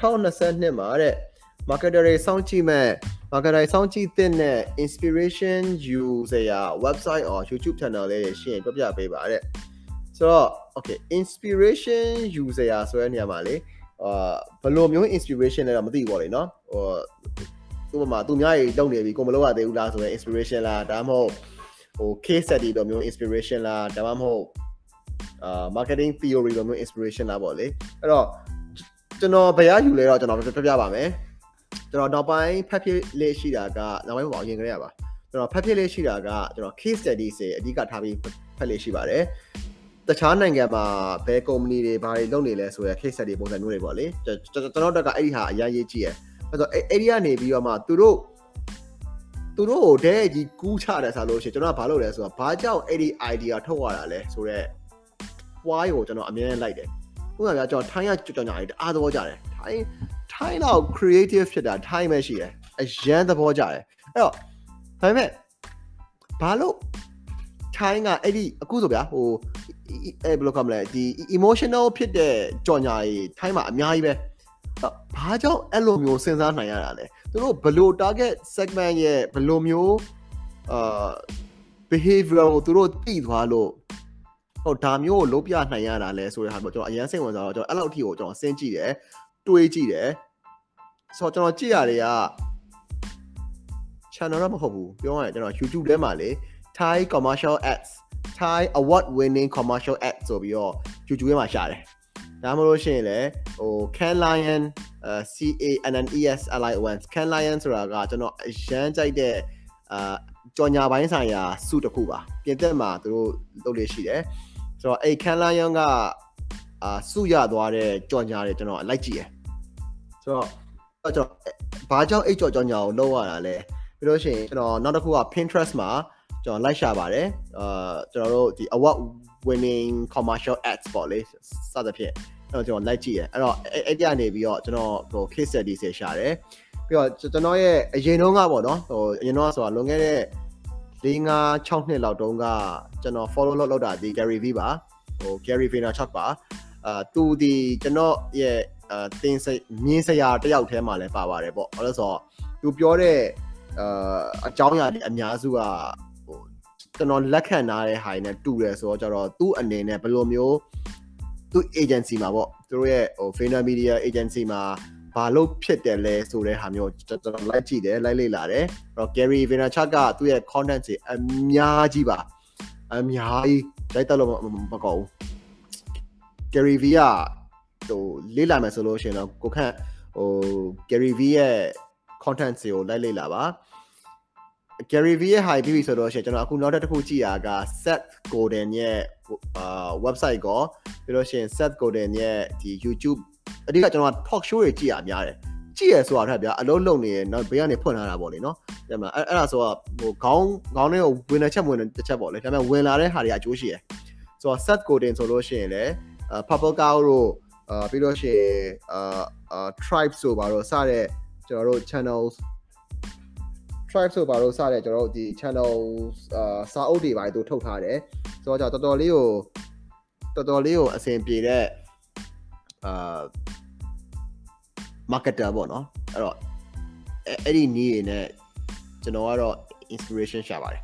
2022မှာတဲ့ marketer တွေစောင့်ကြည့်မဲ့ marketer တွေစောင့်ကြည့်တဲ့ inspiration user website or YouTube channel လေးတွေရှင်းပြပြပေးပါတဲ့ဆိုတော့ okay inspiration user ဆိုတဲ့နေရာမှာလေအာဘယ်လိုမျိုး inspiration လဲတော့မသိဘူးပေါ့လေနော်ဟိုဥပမာသူများကြီးလုပ်နေပြီကိုမလုပ်ရသေးဘူးလားဆိုရင် inspiration လားဒါမှမဟုတ်ဟို case study တော့မျိုး inspiration လားဒါမှမဟုတ်အာ marketing theory တော့မျိုး inspiration လားပေါ့လေအဲ့တော့ ကျွန်တော်ဘယ်ရယူလဲတော့ကျွန်တော်ပြပြပါမယ်ကျွန်တော်နောက်ပိုင်းဖတ်ဖြစ်လေးရှိတာကနောက်ပိုင်းပေါ့အရင်ကလေးရပါကျွန်တော်ဖတ်ဖြစ်လေးရှိတာကကျွန်တော် case study စေအဓိကထားပြီးဖတ်လေးရှိပါတယ်တခြားနိုင်ငံမှာဘယ်ကုမ္ပဏီတွေဘာတွေလုပ်နေလဲဆိုရယ် case study ပုံစံမျိုးတွေပေါ့လေကျွန်တော်တို့ကအဲ့ဒီဟာအရင်ရေးကြည့်ရယ်အဲ့တော့အဲ့ဒီကနေပြီးတော့မှသူတို့သူတို့ကိုတဲ့ကြီးကူးချတယ်ဆိုလို့ရှိရင်ကျွန်တော်ကဘာလုပ်လဲဆိုတော့ဘာကြောင့်အဲ့ဒီ idea ထုတ်ရတာလဲဆိုတော့ why ကိုကျွန်တော်အမြဲတမ်းလိုက်တယ် ဥပမာပြကျွန်တော်ထိုင်းရကြောင်ညာလေးတအားသဘောကျတယ်ထိုင်းထိုင်းတော့ creative ဖြစ်တာထိုင်းပဲရှိတယ်အရန်သဘောကျတယ်အဲ့တော့ဒါပေမဲ့ဘာလို့ထိုင်းကအဲ့ဒီအခုဆိုဗျာဟိုအဲဘယ်လိုခေါ်မလဲဒီ emotional ဖြစ်တဲ့ကြော်ညာကြီးထိုင်းမှာအများကြီးပဲဘာကြောင့်အဲ့လိုမျိုးစဉ်းစားနိုင်ရတာလဲသူတို့ဘယ်လို target segment ရဲ့ဘယ်လိုမျိုးအာ behavior ကိုသူတို့သိသွားလို့ ဟိုဒါမျိုးကိုလုံးပြနိုင်ရတာလဲဆိုတဲ့ဟာပေါ့ကျွန်တော်အရင်စိတ်ဝင်စားတော့ကျွန်တော်အဲ့လောက်အထိကိုကျွန်တော်စဉ်းကြည့်တယ်တွေးကြည့်တယ်ဆိုတော့ကျွန်တော်ကြည့်ရတဲ့က channel တော့မဟုတ်ဘူးပြောရရင်ကျွန်တော် YouTube ထဲမှာလေ Thai commercial ads Thai award winning commercial ads ဆိုပြီးတော့ YouTube ထဲမှာရှာတယ်ဒါမှမဟုတ်ရှင်လေဟို Can Lion C A N N E S L I O N Can Lion ဆိုတာကကျွန်တော်အရန်ကြိုက်တဲ့အာကြော်ညာပိုင်းဆိုင်ရာစုတစ်ခုပါပြင်သက်မှာသူတို့လုပ်လို့ရှိတယ် ဆိုတော့အဲ့ Can Lion ကအာစုရသွားတဲ့ကြော်ညာတွေကျွန်တော်လိုက်ကြည့်ရယ်ဆိုတော့ကျွန်တော်ဘာကြောင့်အဲ့ကြော်ကြော်ညာကိုလုပ်ရတာလဲပြီးလို့ရှိရင်ကျွန်တော်နောက်တစ်ခုက Pinterest မှာကျွန်တော်လိုက်ရှာပါတယ်အာကျွန်တော်တို့ဒီ award winning commercial ads ပေါ့လေစသဖြင့်အဲ့တော့ကျွန်တော်လိုက်ကြည့်ရအဲ့တော့အဲ့ဒီကနေပြီးတော့ကျွန်တော်ဟို case study တွေရှာတယ်ပြီးတော့ကျွန်တော်ရဲ့အရင်တုန်းကပေါ့နော်ဟိုအရင်တုန်းကဆိုတာလွန်ခဲ့တဲ့ ၄၅6နှစ်လောက်တုန်းကကျွန်တော် follow လုပ်လောက်တာဒီ Gary V ပါဟို Gary Vaynerchuk ပါအာသူဒီကျွန်တော်ရဲ့အာတင်စိမြင်းစရာတယောက်ထဲမှာလည်းပါပါတယ်ပေါ့အဲ့လိုဆိုတော့သူပြောတဲ့အာအကြောင်းအရာတွေအများစုကဟိုကျွန်တော်လက်ခံထားတဲ့ဟာတွေနဲ့တူတယ်ဆိုတော့ကျတော့သူ့အနေနဲ့ဘယ်လိုမျိုးသူ့ agency မှာပေါ့သူတို့ရဲ့ဟို Vayner Media agency မှာ ဘာလို့ဖြစ်တယ်လဲဆိုတဲ့ဟာမျိုးကျွန်တော်လိုက်ကြည့်တယ်လိုက်လေ့လာတယ်အဲ့တော့ Gary Vaynerchuk ကသူ့ရဲ့ content တွေအများကြီးပါအများကြီးလိုက်တော့မကောဘူး Gary V ကဟိုလေ့လာမယ်ဆိုလို့ရှိရင်တော့ကိုခန့်ဟို Gary V ရဲ့ content တွေကိုလိုက်လေ့လာပါ Gary V ရဲ့ high ပြီးပြီဆိုတော့ရှင်ကျွန်တော်အခုနောက်တစ်ခုကြည့်ရတာက Seth Godin ရဲ့အာ website ကိုပြီးလို့ရှိရင် Seth Godin ရဲ့ဒီ YouTube အဓိကကျွန်တော် talk show တွေကြည့်ရများတယ်ကြည့်ရဆိုတာထက်ဗျာအလုံးလုံးနေရနောက်ဘေးကနေဖွင့်ထားတာပေါ့လေနော်ဒါမှအဲ့အဲ့ဒါဆိုတော့ဟိုခေါင်းခေါင်းထဲကိုဝင်တဲ့ချက်ဝင်တဲ့တစ်ချက်ပေါ့လေဒါပေမဲ့ဝင်လာတဲ့ဟာတွေအကျိုးရှိရယ်ဆိုတော့ Seth Godin ဆိုလို့ရှိရင်လည်း purple cow တို့အာပြီးတော့ရှင်အာအာ tribe ဆိုပါတော့စတဲ့ကျွန်တော်တို့ channels tribe ဆိုပါတော့စတဲ့ကျွန်တော်တို့ဒီ channel အာစာအုပ်တွေပါသူထုတ်ထားတယ်ဆိုတော့တော်တော်လေးကိုတော်တော်လေးကိုအဆင်ပြေတဲ့အာ marketer ပေါ့နော်အဲ့တော့အဲ့ဒီနည်းတွေနဲ့ကျွန်တော်ကတော့ inspiration ရှာပါတယ်